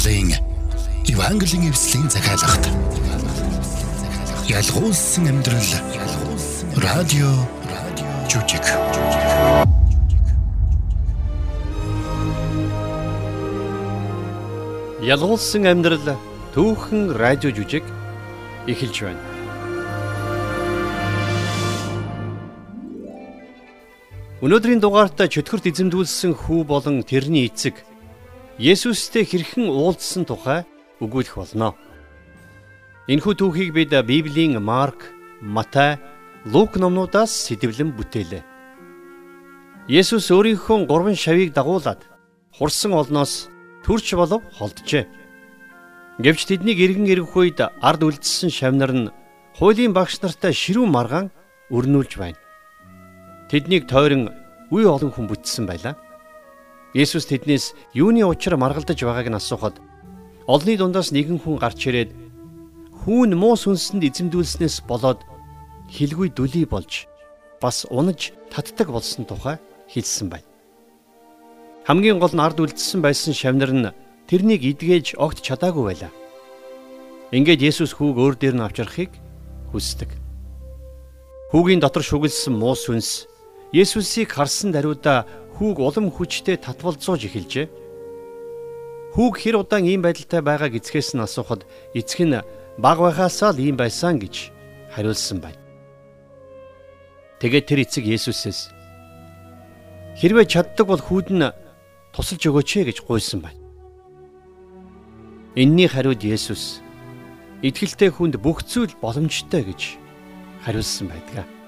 Монголын Евангелийн эвслийн захиалгад. Ялгуулсан амьдрал. Радио жүжиг. Ялгуулсан амьдрал. Түүхэн радио жүжиг эхэлж байна. Өнөөдрийн дугаартаа чөтгөрт эзэмдүүлсэн хүү болон тэрний эцэг Есүстэй хэрхэн уулзсан тухай өгүүлэх болно. Энэхүү түүхийг бид Библийн Марк, Матай, Лук номнуудаас сэтгэлэн бүтээлээ. Есүс өөрийнхөө гурван шавийг дагуулад хурсан олноос төрч болов холджээ. Гэвч тэднийг эргэн ирэх үед ард үлдсэн шавнар нь хуулийн багш нартай ширүүн маргаан өрнүүлж байна. Тэднийг тойрон үе олон хүн бүтсэн байлаа. Есүс тэднээс юуны учир маргалдаж байгааг нь асуухад олны дундаас нэгэн хүн гарч ирээд хүүн муу сүнсэнд эзэмдүүлснээс болоод хилгүй дүлий болж бас унаж татдаг болсон тухай хэлсэн байна. Хамгийн гол нь ард үлдсэн байсан шавнар нь тэрнийг идгээж огт чадаагүй байлаа. Ингээд Есүс хүүг өөр дээр нь авчрахыг хүсдэг. Хүүгийн дотор шүглсэн муу сүнс Есүсийг харсан даруйда хүүг улам хүчтэй татвалзууж эхэлжээ. Хүүг хэр удаан ийм байдалтай байгааг эцгээс нь асуухад эцэг нь баг байхаасаа л ийм байсан гэж хариулсан байна. Тэгээд тэр эцэг Есүсээс хэрвээ чаддаг бол хүүд нь тусалж өгөөч ээ гэж гуйсан байна. Энийний хариуд Есүс итгэлтэй хүнд бүх зүйл боломжтой гэж хариулсан байдаг.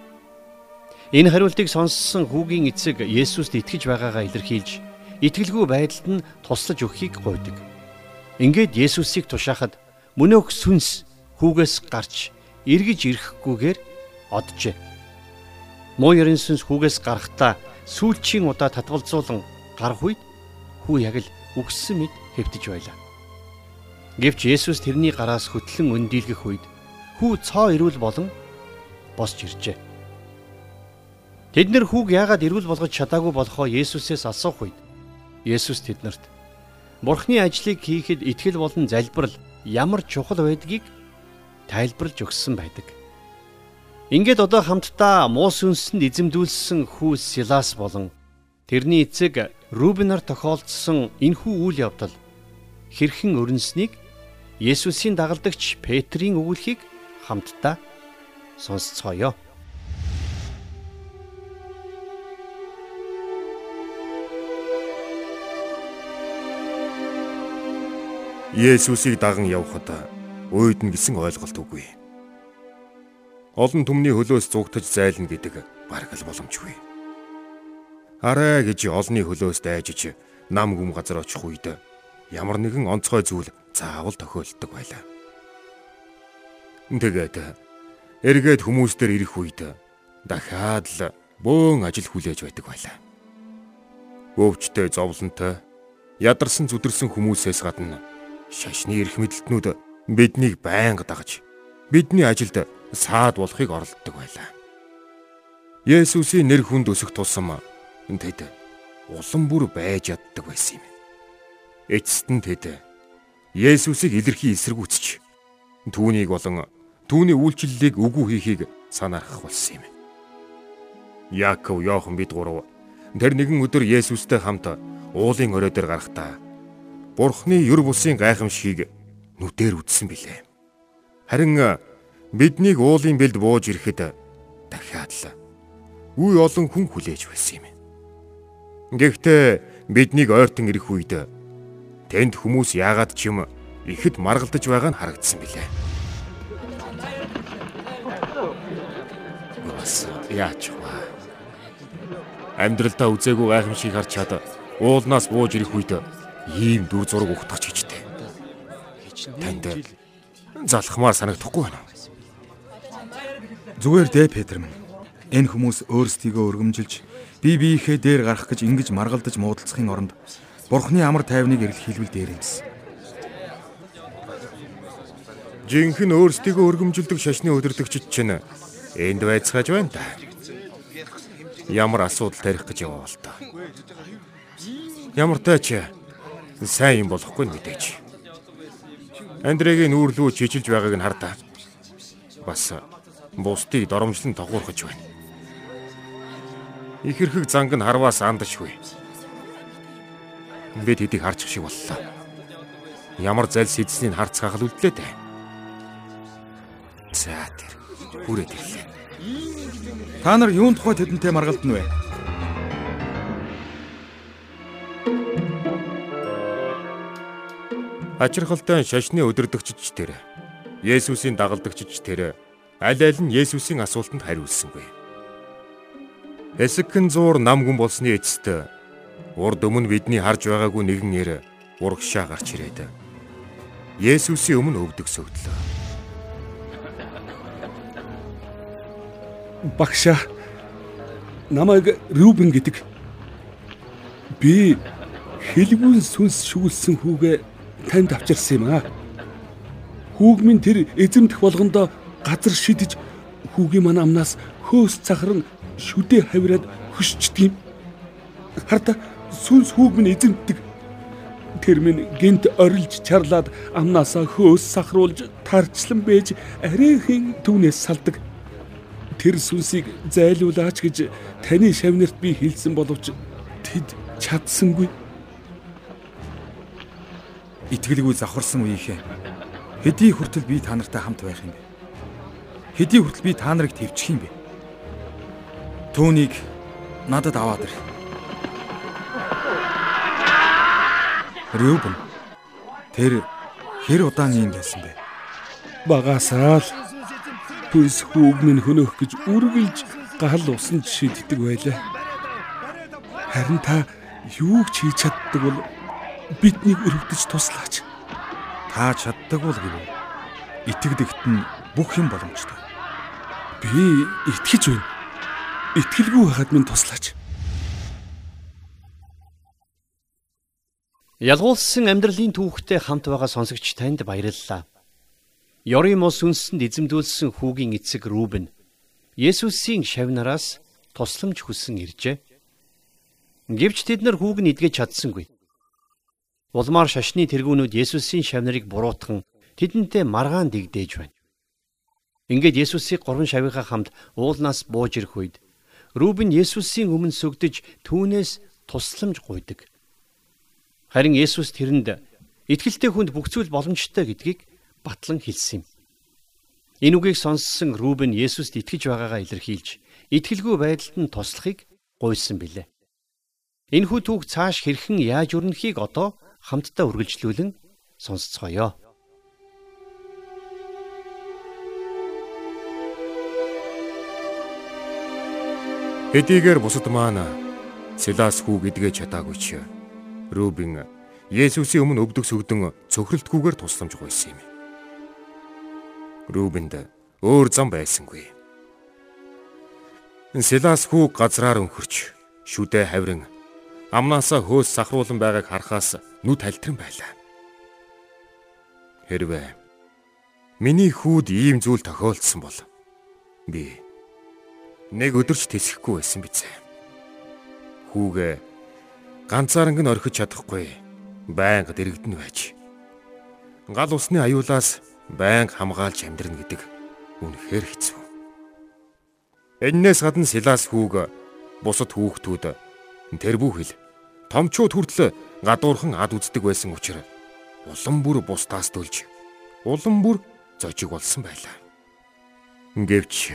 Энэ хариултыг сонссон хүүгийн эцэг Есүст итгэж байгаагаа илэрхийлж итгэлгүй байдалд нь туслаж өгөхийг гуйдаг. Ингээд Есүсийг тушаахад мөнөөх сүнс хүүгээс гарч эргэж ирэхгүйгээр оджээ. Муу ярин сүнс хүүгээс гарахдаа сүүлчийн удаа татгалзуулан гарах үед хүү яг л үгссэн мэд хэвтэж байлаа. Гэвч Есүс тэрний гараас хөтлөн өндийлгэх үед хүү цоо ирүүл болон босч иржээ. Тэд нэр хүүг яагаад эрүүл болгож чадаагүй болохоо Есүсээс асуух үед Есүс тэднэрт Бурхны ажлыг хийхэд итгэл болон залбирал ямар чухал байдгийг тайлбарлаж өгсөн байдаг. Ингээд одоо хамтдаа муу сүнсэнд эзэмдүүлсэн хүү Силас болон тэрний эцэг Рубенаар тохиолдсон энэхүү үйл явдал хэрхэн өрнснийг Есүсийн дагалдагч Петрийн өгүүлхийг хамтдаа сонсцгоё. Есүсийг даган явхад уйд нь гисэн ойлголт үгүй. Олон түмний хөлөөс зугтаж зайлна гэдэг бараг л боломжгүй. Арай гэж олны хөлөөс дайжиж нам гүм газар очих үед ямар нэгэн онцгой зүйл заавал тохиолддог байлаа. Тэгээд эргээд хүмүүс дээр ирэх үед дахиад л бөөн ажил хүлээж байдаг байлаа. Өвчтэй зовлонтой ядарсан зүдэрсэн хүмүүсээс гадна шашны эрх мэдэлтнүүд биднийг байнга дагаж бидний ажилд саад болохыг оролддог байлаа. Есүсийн нэр хүнд өсөх тусам тэд улам бүр байж яддаг байсан юм. Эцэст нь тэд Есүсийг илэрхий эсэргүүцэж түүнийг болон түүний үйлчлэлийг үгүй хийхийг санаарах болсон юм. Яаков, Йохан бид гурав тэр нэгэн өдөр Есүстэй хамт уулын орой дээр гарахдаа Бурхны юр бусын гайхамшигыг нүдээр үзсэн билээ. Харин биднийг уулын бэлд бууж ирэхэд дахиад л үе олон хүн хүлээж байсан юм. Гэхдээ биднийг ойртон ирэх үед тэнд хүмүүс яагаад ч юм ихэд маргалдаж байгаа нь харагдсан билээ. Бас яач вэ? Амьдралдаа үзээгүй гайхамшиг харж чад уулнаас бууж ирэх үед ийм дүр зураг ухтгач гэжтэй. Танд залхмаар санагдахгүй байна. Зүгээр дээ Петр минь. Энэ хүмүүс өөрсдийгөө өргөмжилж бие биехээ дээр гарах гэж ингэж маргалдаж муудалцахын оронд Бурхны амар тайвныг эрэлхийлвэл дээр юмс. Жинхэнэ өөрсдийгөө өргөмжилдэг шашны өдөрлөгчд чинь энд байцгааж байна та. Ямар асуудал тарих гэж яваа бол та. Ямар тач сайн юм болохгүй мэдээж. Андрегийн нүүрлүү чижилж байгааг нь хардаа. Бас бусдыг доромжлон тогуурхаж байна. Их хэрхэг занг нь харваас андашгүй. Бид хэдийг харчих шиг боллоо. Ямар залс эзнийг харцгаах л үлдлээ дээ. За тэр бүрээд ирлээ. Та нар юун тухай тэдэнтэй маргалдана вэ? Ачирхалтай шашны өдөрдөгчч тэр Есүсийн дагалдагчч тэр аль аль нь Есүсийн асуултанд хариулсангүй. Эсэгхэн зуур нам гүн болсны эцэст урд өмнө бидний харж байгаагүй нэгэн нэр урагшаа гарч ирээд Есүсийн өмнө өвдөг сөгдлөө. Багшаа намайг Рубен гэдэг. Би хэлгүүн сүнс шүүлсэн хүүгээ танд авчирсан юм аа. Хүүг минь тэр эзэмдэх болгондоо газар шидэж хүүгийн маань амнаас хөөс цахарн шүдэ хавираад хөшчдөг юм. Харта сүнс хүүг минь эзэмддэг. Тэр минь гинт орилж чарлаад амнаасаа хөөс сахруулж тарчлан бэж арайхийн түүнээс салдаг. Тэр сүнсийг зайлуулаач гэж таны шавнарт би хэлсэн боловч тэд чадсангүй итгэлгүй завхарсан үеийнхээ хэдий хүртэл би та нартай хамт байх юм бэ? Хэдий хүртэл би та нарыг твчих юм бэ? Түүнийг надад аваад ир. Рюбен тэр хэр удаан юм байсан бэ? Багасаа л түс хүүг минь хөнөөх гэж үргэлж гал усан шийддэг байлаа. Харин та юу ч хийж чаддаг бол биднийг өрөвдөж туслаач. Та чаддаг бол гэв. Итгэдэгт нь бүх юм боломжтой. Би итгэж байна. Итгэлгүй байхад минь туслаач. Ялгуулсан амьдралын түүхтэй хамт байгаа сонсогч танд баярлалаа. Ёрим ус үнсэнд эзэмдүүлсэн хүүгийн эцэг Рубен Есүсийн шавнараас тусламж хүсэн иржээ. Гэвч тэд нар хүүг нь эдгэж чадсангүй. Улмаар шашны тэргүүнүүд Есүсийн шавнарыг буруутган тэдэнтэй маргаан дэгдээж байна. Ингээд Есүсийг гурван шавийнхаа хамт уулнаас бууж ирэх үед Рубен Есүсийн өмнө сүгдэж түүнээс тусламж гуйдаг. Харин Есүс тэрэнд итгэлтэй хүнд бүх зүйл боломжтой гэдгийг батлан хэлсэн юм. Энэ үгийг сонссон Рубен Есүст итгэж байгаагаа илэрхийлж итгэлгүй байдалд нь туслахыг гуйсан билээ. Энэхүү түүх цааш хэрхэн яаж өрнөхийг одоо хамтдаа үргэлжлүүлэн сонсцгоё. Хэдийгээр бусад маань Силас хүү гэдгээ чадаагүй ч Рубин Есүсийн өмнө өвдөг сүгдэн цөхрөлтгүйгээр тусламж гуйсан юм. Рубинд өөр зам байсангүй. Силас хүү газраар өнхөрч шүдэ хаврын амнаасаа хөөс сахруулан байгааг харахаас нүд тальтран байлаа. Хэрвээ миний хүүд ийм зүйл тохиолдсон бол би нэг өдөрч тэсэхгүй байсан биз. Хүүгээ ганцаарнг нь орхиж чадахгүй байнга дэрэгдэн байж гал усны аюулаас байнга хамгаалж амьдрна гэдэг үнэхээр хэцүү. Эннээс гадна Силас хүүг бусад хүүхдүүд тэр бүхэл томчууд хүртэл гадуурхан ад үздэг байсан учраас улам бүр бусдаас дөлж улам бүр зожиг болсон байлаа. Гэвч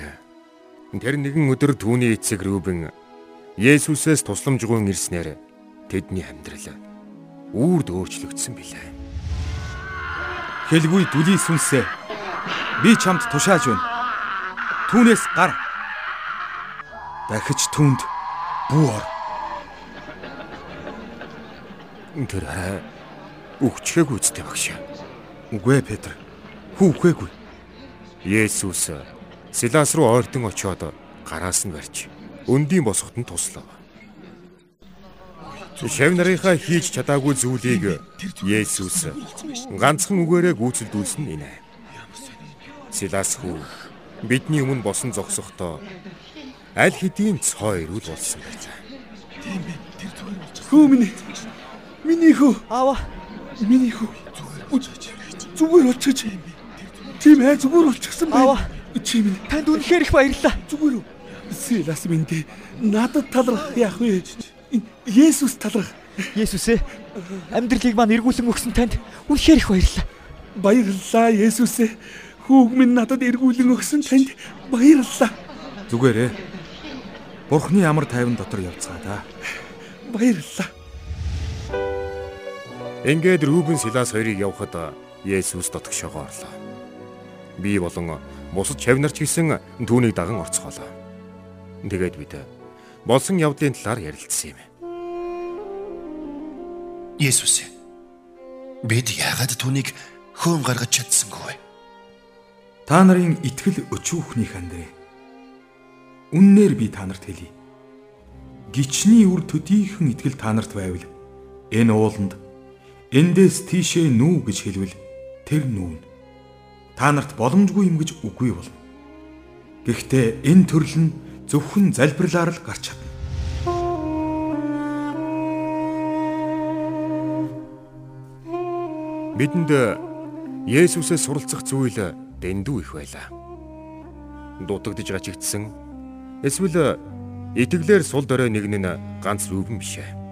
тэр нэгэн өдөр түүний эцэг Рубен Есүсээс тусламжгүй ирснээр тэдний амьдрал үрд өөрчлөгдсөн билээ. Хэлгүй дүлий сүнсээ би чамд тушааж байна. Түүнээс гар. Дахиж түнд бүү ор. Тэр арай өгчгээгүй үстэй багш. Үгүй ээ Петр. Хүү үхээгүй. Есүс Силас руу ойртон очиод гараас нь барьж өндийн босгот нь туслав. Шав нарынхаа хийж чадаагүй зүйлийг Есүс ганцхан үгээрээ гүйцэлдүүлсэн нь энэ. Силас хүү бидний өмнө босон зогсохдоо аль хэдийн цой ирүүл болсон байлаа. Тийм бэ. Тэр зүгээр болж. Хүү минь Миний хүү. Аава. Миний хүү. Зүгээр болчихж. Тийм ээ зүгээр болчихсон байна. Аава. Чи минь Танд үнэхээр их баярлалаа. зүгээр үү? Силас минь дээ. Надад талрах яах вэ? Есүс талрах. Есүс ээ. Амьдралыг маань эргүүлэн өгсөн танд үнэхээр их баярлалаа. Баярлалаа Есүс ээ. Хүүг минь надад эргүүлэн өгсөн танд баярлалаа. Зүгээрээ. Бурхны амар тайван дотор явцгаа да. Баярлалаа. Ингээд Рубен Силас хоёрыг явхад Есүс дотгошоогоо орлоо. Би болон бусад чавнарч гисэн түүнийг даган орцгоолоо. Тэгээд бид болсон явдлын талаар ярилцсан юм. Есүс. Бид яагаад түүнийг хөөн гаргаж чадсангүй вэ? Та нарын итгэл өчүүхнийх андрэ. Үннээр би та нарт хэлье. Гичний үр төдийхөн итгэл та нарт байвал энэ ууланд эндээс тийшээ нүү гэж хэлвэл тэр нүүн. Та нарт боломжгүй юм гэж үгүй болно. Гэхдээ энэ төрөл нь зөвхөн залбирлаар л гарч чадна. Бидэнд Есүсээс суралцах зүйл дэндүү их байлаа. Дутагдж гачигдсан эсвэл итгэлээр сул дорой нэгэн нь ганц рүүгэн биш ээ.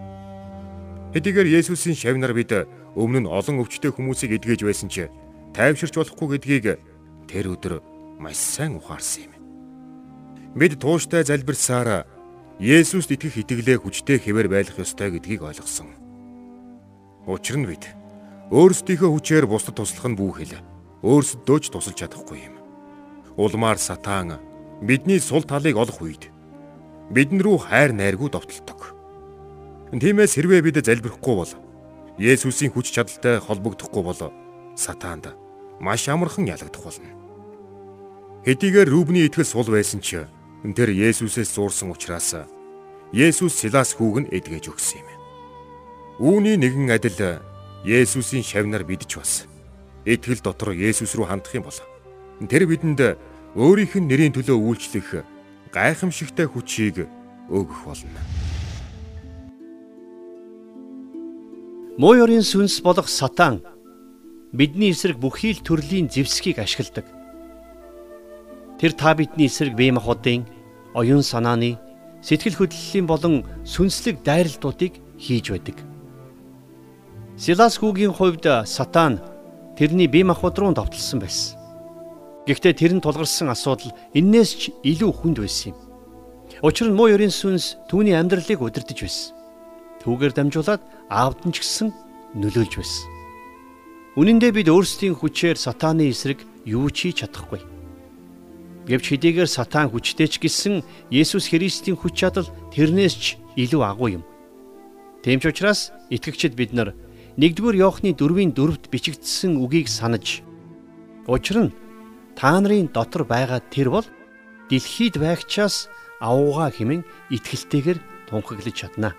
Хэдийгээр Есүсийн шавнаар бид өмнө нь олон өвчтөе хүмүүсийг эдгэж байсан ч тайвширч болохгүй гэдгийг тэр өдөр маш сайн ухаарсан юм. Бид тууштай залбирсаар Есүст итгэх итгэлээ хүчтэй хэвээр байлгах ёстой гэдгийг ойлгосон. Учир нь бид өөрсдийнхөө хүчээр бусдад туслах нь бүхэл өөрсдөө ч тусалж чадахгүй юм. Улмаар сатан бидний сул талыг олох үед бидэн рүү хайр найргүй довтолдог. Тиймээс хэрвээ бид залбирахгүй бол Есүсийн хүч чадалтай холбогдохгүй бол сатаанд маш амархан ялагдах болно. Хэдийгээр Рубны итгэл сул байсан ч тэр Есүсээс зуурсан учраас Есүс Силас хүүг нь эдгэж өгсөн юм. Үүний нэгэн адил Есүсийн шавнаар бид ч бас итгэл дотор Есүс рүү хандах юм бол тэр бидэнд өөрийнх нь нэрийн төлөө үйлчлэх гайхамшигтай хүчийг өгөх болно. Муу ёрийн сүнс болох сатан бидний эсрэг бүхий л төрлийн зэвсгийг ашигладаг. Тэр та бидний эсрэг бие махбодын, оюун санааны, сэтгэл хөдлөлийн болон сүнслэг дайралтуудыг хийж байдаг. Силас хүүгийн хувьд сатан тэрний бие махбод руу давталсан байсан. Гэхдээ тэр нь тулгарсан асуудал эннээс ч илүү хүнд байсан юм. Учир нь муу ёрийн сүнс түүний амьдралыг удирдах байсан. Түүгээр дамжуулаад аавд нь ч гэсэн нөлөөлж байсан. Үнэн дээр бид өөрсдийн хүчээр сатааны эсрэг юу ч хийж чадахгүй. Гэвч хэдийгээр сатан хүчтэй ч гэсэн Есүс Христийн хүч чадал тэрнээс ч илүү агуу юм. Тийм ч учраас итгэгчид бид нар 1-р Иохны 4-ийн 4-т бичигдсэн үгийг санаж учир нь та нарын дотор байгаа тэр бол дэлхийд байгчаас авууга хэмээн итгэлтэйгээр тунхаглаж чадна.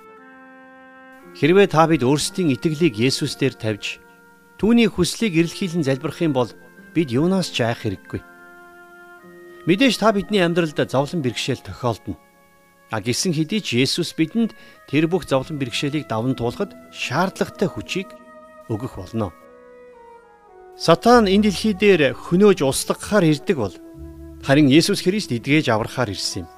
Хэрвээ та бид өөрсдийн итгэлийг Есүс дээр тавьж түүний хүслийг эрэлхийлэн залбирх юм бол бид юунаас ч айх хэрэггүй. Мэдээж та бидний амьдралд зовлон бэрхшээл тохиолдно. А гисэн хэдий ч Есүс бидэнд тэр бүх зовлон бэрхшээлийг даван туулахад шаардлагатай хүчийг өгөх болно. Сатан энэ дэлхий дээр хөнөөж устгахаар ирдэг бол харин Есүс Христ эдгэж аврахаар ирсэн юм.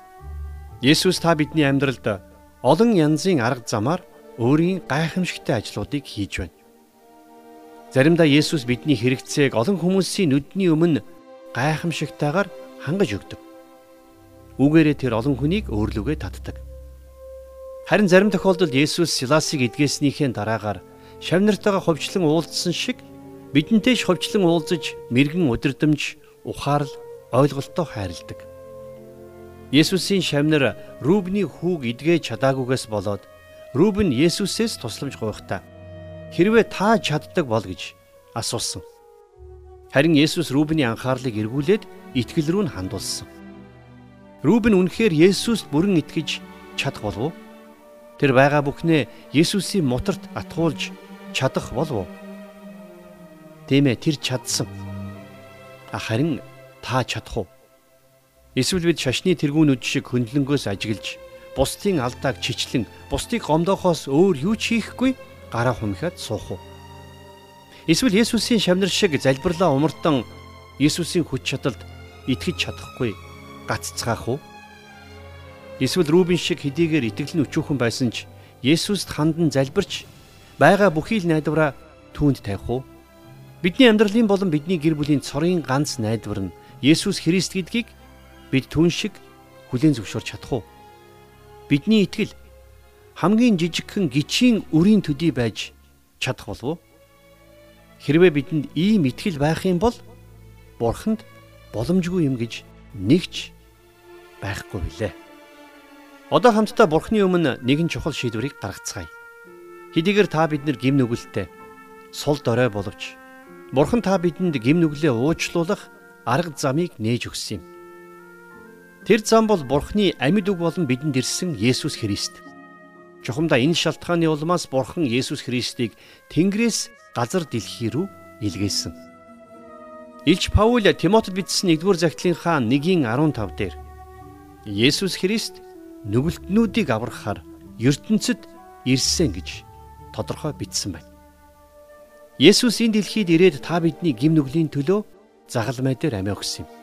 Есүс та бидний амьдралд олон янзын арга замаар өөрийн гайхамшигтай ажлуудыг хийж байна. Заримдаа Есүс бидний хэрэгцээг олон хүмүүсийн нүдний өмнө гайхамшигтайгаар хангаж өгдөг. Үүгээрээ тэр олон хүнийг өөрлөгөө татдаг. Харин зарим тохиолдолд Есүс Силасыг эдгээснийхээ дараагаар шавнартайгаа ховчлон уулзсан шиг бидэнтэй ч ховчлон уулзаж мэрэгэн өдөрдөмж ухаарл ойлголтоо хайрладаг. Есүсийн шавнар Рубны хүүг эдгэж чадаагүйгээс болоод Рубен Есүсээс тусламж гуйхдаа хэрвээ та чаддаг бол гэж асуусан. Харин Есүс Рубений анхаарлыг эргүүлээд итгэл рүү нь хандуулсан. Рубен үнэхээр Есүст бүрэн итгэж чадах болов уу? Тэр байгаа бүхнээ Есүсийн моторт атгуулж чадах болов уу? Тийм ээ, тэр чадсан. Харин та чадах уу? Эсвэл бид шашны тэргүүнүүд шиг хөндлөнгөөс ажиглаж бусдын алдааг чичлэн бусдыг гомдоохоос өөр юу ч хийхгүй гараа хумхиад суух уу. Эсвэл Есүсийн шавнар шиг залбирлаа умартан Есүсийн хүч чадалд итгэж чадахгүй гаццгаах уу? Эсвэл Рубин шиг хэдийгээр итгэл нь өчүүхэн байсан ч Есүст хандан залбирч байгаа бүхий л найдвараа түүнд тавих уу? Бидний амьдралын болон бидний гэр бүлийн цорын ганц найдвар нь Есүс Христ гэдгийг бид түн шиг хүлээн зөвшөөрч чадах уу? Бидний итгэл хамгийн жижигхэн гिचийн үрийн төдий байж чадах болов уу? Хэрвээ бидэнд ийм итгэл байх юм бол Бурханд боломжгүй юм гэж нэгч байхгүй билээ. Одоо хамтдаа Бурхны өмнө нэгэн чухал шийдвэрийг гаргацгаая. Хэдийгээр та биднэр гим нүгэлтэй сул дорой боловч Бурхан та бидэнд гим нүглээ уучлуулах арга замыг нээж өгсөн юм. Тэр зам бол Бурхны амьд үг болон бидэнд ирсэн Есүс Христ. Чухамдаа энэ шалтгааны улмаас Бурхан Есүс Христийг Тэнгэрээс газар дэлхий рүү илгээсэн. Илч Паул Тимотед бичсэн 1-р загтлынхаа 1:15 дээр Есүс Христ нүгэлтнүүдийг аврахаар ертөнцид ирсэн гэж тодорхой бичсэн байна. Есүс энэ дэлхийд ирээд та бидний гим нүглийн төлөө загалмай дээр амиа өгсөн юм.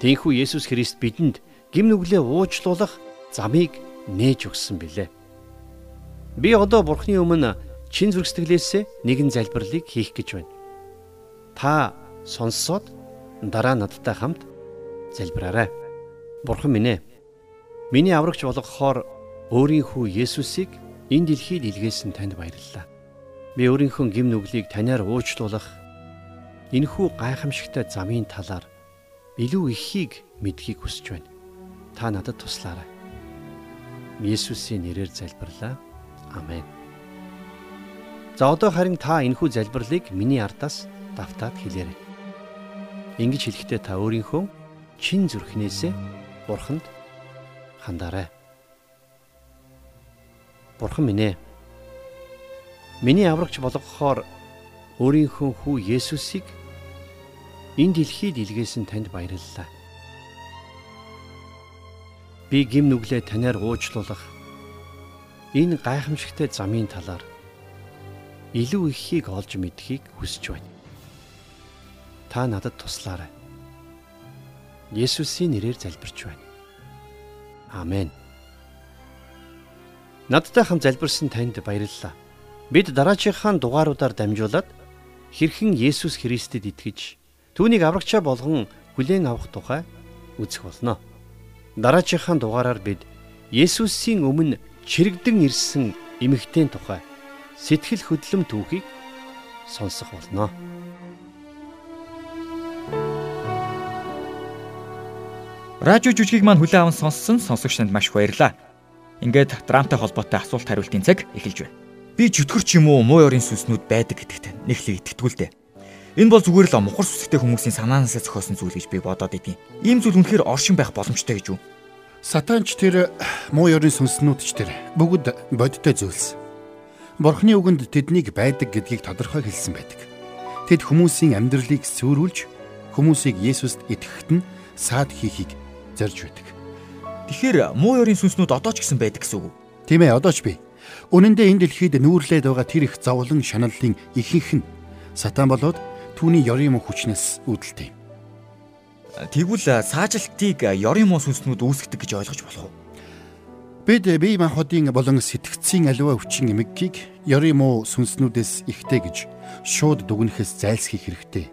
Тийхүү Есүс Христ бидэнд гим нүглээ уучлуулах замыг нээж өгсөн билээ. Би одоо Бурхны өмнө чин зүрхсэтгэлээсээ нэгэн залбирлыг хийх гэж байна. Та сонссоод дараа надтай хамт залбираарай. Бурхан минь ээ. Миний аврагч болгохоор өөрийн хүү Есүсийг энэ дэлхийд илгээсэн танд баярлалаа. Би өөрийнхөө гим нүглийг танаар уучлуулах энэхүү гайхамшигтай замын талаар илүү ихийг мэдхийг хүсэж байна. Та надад туслаарай. Есүсийн нэрээр залбирлаа. Амен. За одоо харин та энэхүү залбирлыг миний ардаас давтаад хэлээрэй. Ингэж хэлэхдээ та өөрийнхөө чин зүрхнээсээ Бурханд хандаарай. Бурхан минь ээ. Миний аврагч болгохоор өөрийнхөө хүү Есүсийг энэ дэлхийд илгээсэн танд баярлалаа. Би гим нүглээ танаар уучлуулах энэ гайхамшигтай замын талаар илүү ихийг олж мэдхийг хүсэж байна. Та надад туслаарай. Есүсийн нэрээр залбирч байна. Амен. Надтай хамт залбирсан танд баярлалаа. Бид дараачихын дугааруудаар дамжуулаад хэрхэн Есүс Христэд итгэж түүнийг аврагчаа болгон хүлээн авах тухай үзэх болно. Дараачихын дугаараар бид Есүсийн өмнө чирэгдэн ирсэн эмэгтэйн тухай сэтгэл хөдлөм түүхийг сонсох болно. Радио жүжигийг маань хүлээн аван сонссон сонсогч танд маш баярлалаа. Ингээд драмтай холбоотой асуулт хариултын цаг эхэлж байна. Би чөтгөрч юм уу муу ёрын сүнснүүд байдаг гэдэгт нэг л итгэдэггүй л дээ. Энэ бол зүгээр л мухар сүсгтэй хүмүүсийн санаанаас зохиосон зүйл гэж би бодоод идэв. Ийм зүйл үнэхээр оршин байх боломжтой гэж үү? Сатанч тэр муу ёрын сүнснүүд ч тэр бүгд бодиттой зүйлс. Бурхны үгэнд тэднийг байдаг гэдгийг тодорхой хэлсэн байдаг. Тэд хүмүүсийн амьдралыг сүрүүлж хүмүүсийг Есүст итгэхэд нь саад хийхийг зорж байдаг. Тэгэхээр муу ёрийн сүнснүүд одоо ч гэсэн байдаг гэсэн үг үү? Тийм ээ, одоо ч бий. Үнэн дээр энэ дэлхийд нүүрлээд байгаа тэр их зовлон шаналлын ихэнх нь сатан болоод түүний ёрийн муу хүчнээс үүдэлтэй. Тэгвэл саажилтыг ёрийн муу сүнснүүд үүсгдэг гэж ойлгож болох уу? Бид бие махбодын болон сэтгцийн аливаа өвчин эмггийг ёрийн муу сүнснүүдээс ихтэй гэж шууд дүгнэхээс зайлсхийх хэрэгтэй.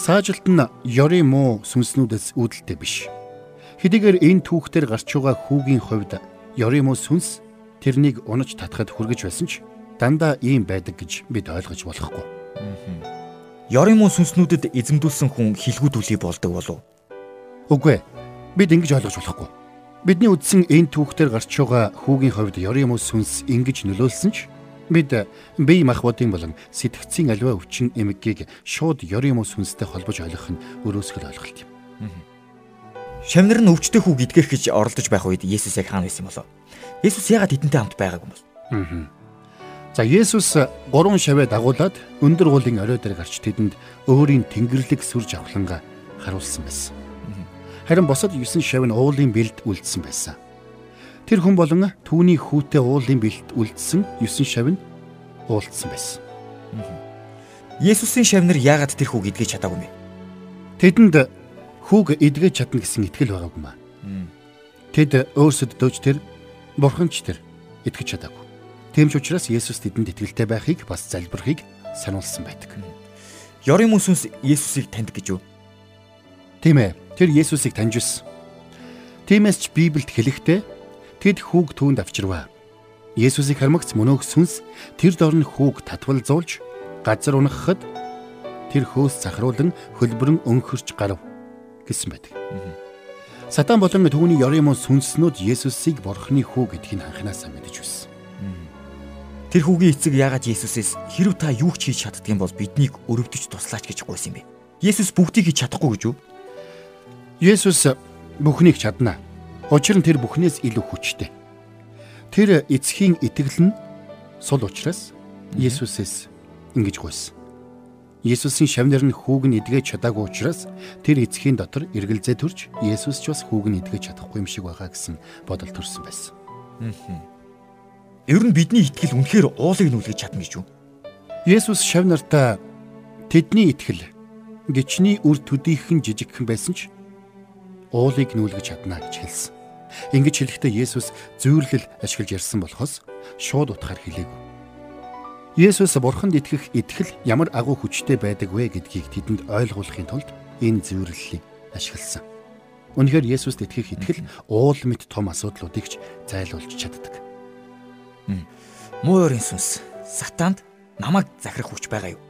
Саажилт нь ёрийн муу сүнснүүдээс үүдэлтэй биш. Хэдийгээр энэ түүхтэр гарч байгаа хүүгийн хувьд ёрийн муу сүнс тэрнийг унаж татахад хүргэж байсан ч дандаа ийм байдаг гэж бид ойлгож болохгүй. Ёрийн муу сүнснүүдэд эзэмдүүлсэн хүн хилгүүдүүлий болдог болов. Үгүй ээ. Бид ингэж ойлгож болохгүй. Бидний үдсэн энэ түүхтэр гарч байгаа хүүгийн хувьд ёрийн мөс сүнс ингэж нөлөөлсөн ч бид бие махбодын болон сэтгцийн аливаа өвчин эмгэгийг шууд ёрийн мөс сүнстэй холбож ойлгох нь өрөөсгөл ойлголт юм. Шамнар нь өвчтөй хүү гэдгэх гэж оролдож байх үед Есүс яг хаана байсан болов? Есүс яагаад тэдэнтэй хамт байгаагүй юм бол? Аа. За Есүс гурван шавээ дагуулад өндөр гуулын орой дээр гарч тэдэнд өөрийн тэнгэрлэг сүр жавхланга харуулсан байсан. Харин босод 9 шав нь уулын бэлд үлдсэн байсан. Тэр хүн болон түүний хүүтэй уулын бэлд үлдсэн 9 шав нь уулдсан байсан. Есүсийн шавнар яагаад тэр хүүг эдгэж чадаагүй юм бэ? Тэдэнд хүүг эдгэж чадна гэсэн итгэл байгаагүй маа. Тэд өөрсөддөө ч тэр бурхан ч тэр итгэж чадаагүй. Тийм ч учраас Есүс тэдэнд итгэлтэй байхыг бас залбирахыг сануулсан байдаг. Ёрын мөн сүнс Есүсийг танд гэж юу? Тийм ээ. Тэр Есүсийг таньж байсан. Тиймээс ч Библиэд хэлэхдээ тэд хүүг түүнд авчирваа. Есүсийг хармагц мөнөөх сүнс тэр дорн хүүг татвалзуулж газар унахад тэр хөөс захируулан хөлбөрөн өнхөрч гарав гэсэн байдаг. Сатан болон түүний ёрын мөн сүнснүүд Есүсийг бурхны хүү гэдгийг анханасаа мэдэж байсан. Тэр хүүгийн эцэг яагаад Есүсээс хэрв та юу ч хийж чаддгийн бол биднийг өрөвдөж туслаач гэж гуйсан юм бэ? Есүс бүгдийг хийж чадахгүй гэж юу? Есүс бүхнийг чадна. Учир нь тэр бүхнээс илүү хүчтэй. Тэр эцгийн итгэл нь сул учраас Есүсээс ингэж гуйсан. Есүсийн шавнар нь хүүг нь эдгэж чадаагүй учраас тэр эцгийн дотор эргэлзээ төрж Есүс ч бас хүүг нь эдгэж чадахгүй юм шиг байгаа гэсэн бодол төрсэн байсан. Ер нь бидний итгэл үнэхээр уулыг нүлгэж чадна гэж юу? Есүс шавнартаа тэдний итгэл гिचний үр төдийхөн жижигхэн байсан ч уулыг нүүлгэж чадна гэж хэлсэн. Ингэж хэлэхдээ Есүс зүйрлэл ашиглаж ярьсан болохоос шууд утгаар хэлээгүй. Есүс бурханд итгэх итгэл ямар агуу хүчтэй байдаг вэ гэдгийг тэдэнд ойлгуулахын тулд энэ зөвөрлөлийг ашигласан. Үнэхээр Есүст итгэх итгэл уул мэт том асуудлуудыг ч зайлуулж чаддаг. Муу өрийн сүнс сатанд намайг захирах хүч байгаа юу?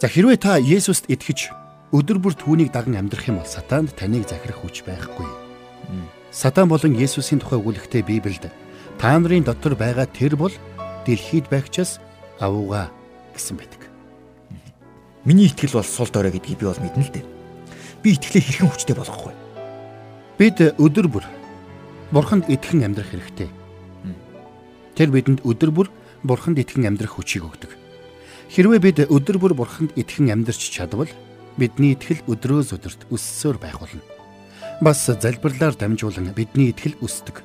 За хэрвээ та Есүст итгэж өдөр бүр түүнийг даган амьдрах юм бол сатанд таныг захирах хүч байхгүй. Сатан болон Есүсийн тухай өгүүлэгтээ Библиэд та нарын дотор байгаа тэр бол дэлхийд байгчаас авууга гэсэн байдаг. Миний итгэл бол сул дорой гэдгийг би бол мэднэ л дээ. Би итгэлээ хэрхэн хүчтэй болгохгүй. Бид өдөр бүр Бурханд итгэн амьдрах хэрэгтэй. Тэр бидэнд өдөр бүр Бурханд итгэн амьдрах хүчийг өгдөг. Хэрвээ бид өдөр бүр Бурханд итгэн амьдарч чадвал бидний итгэл өдрөөс өдөрт өссөөр байх болно. Бас залбирлаар дамжуулан бидний итгэл өсдөг.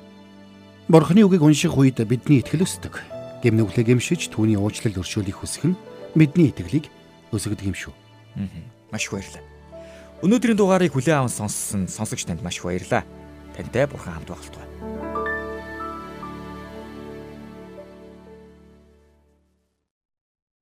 Бурханы үгийг унших үед бидний итгэл өсдөг гэмнүглээ гэмшиж түүний уучлал өршөөлийг хүсэх нь бидний итгэлийг өсгөдөг юм шүү. Маш их баярлалаа. Өнөөдрийн дугаарыг хүлээн аван сонссон сонсогч танд маш их баярлалаа. Тантай бурхан хамт байгуултугай.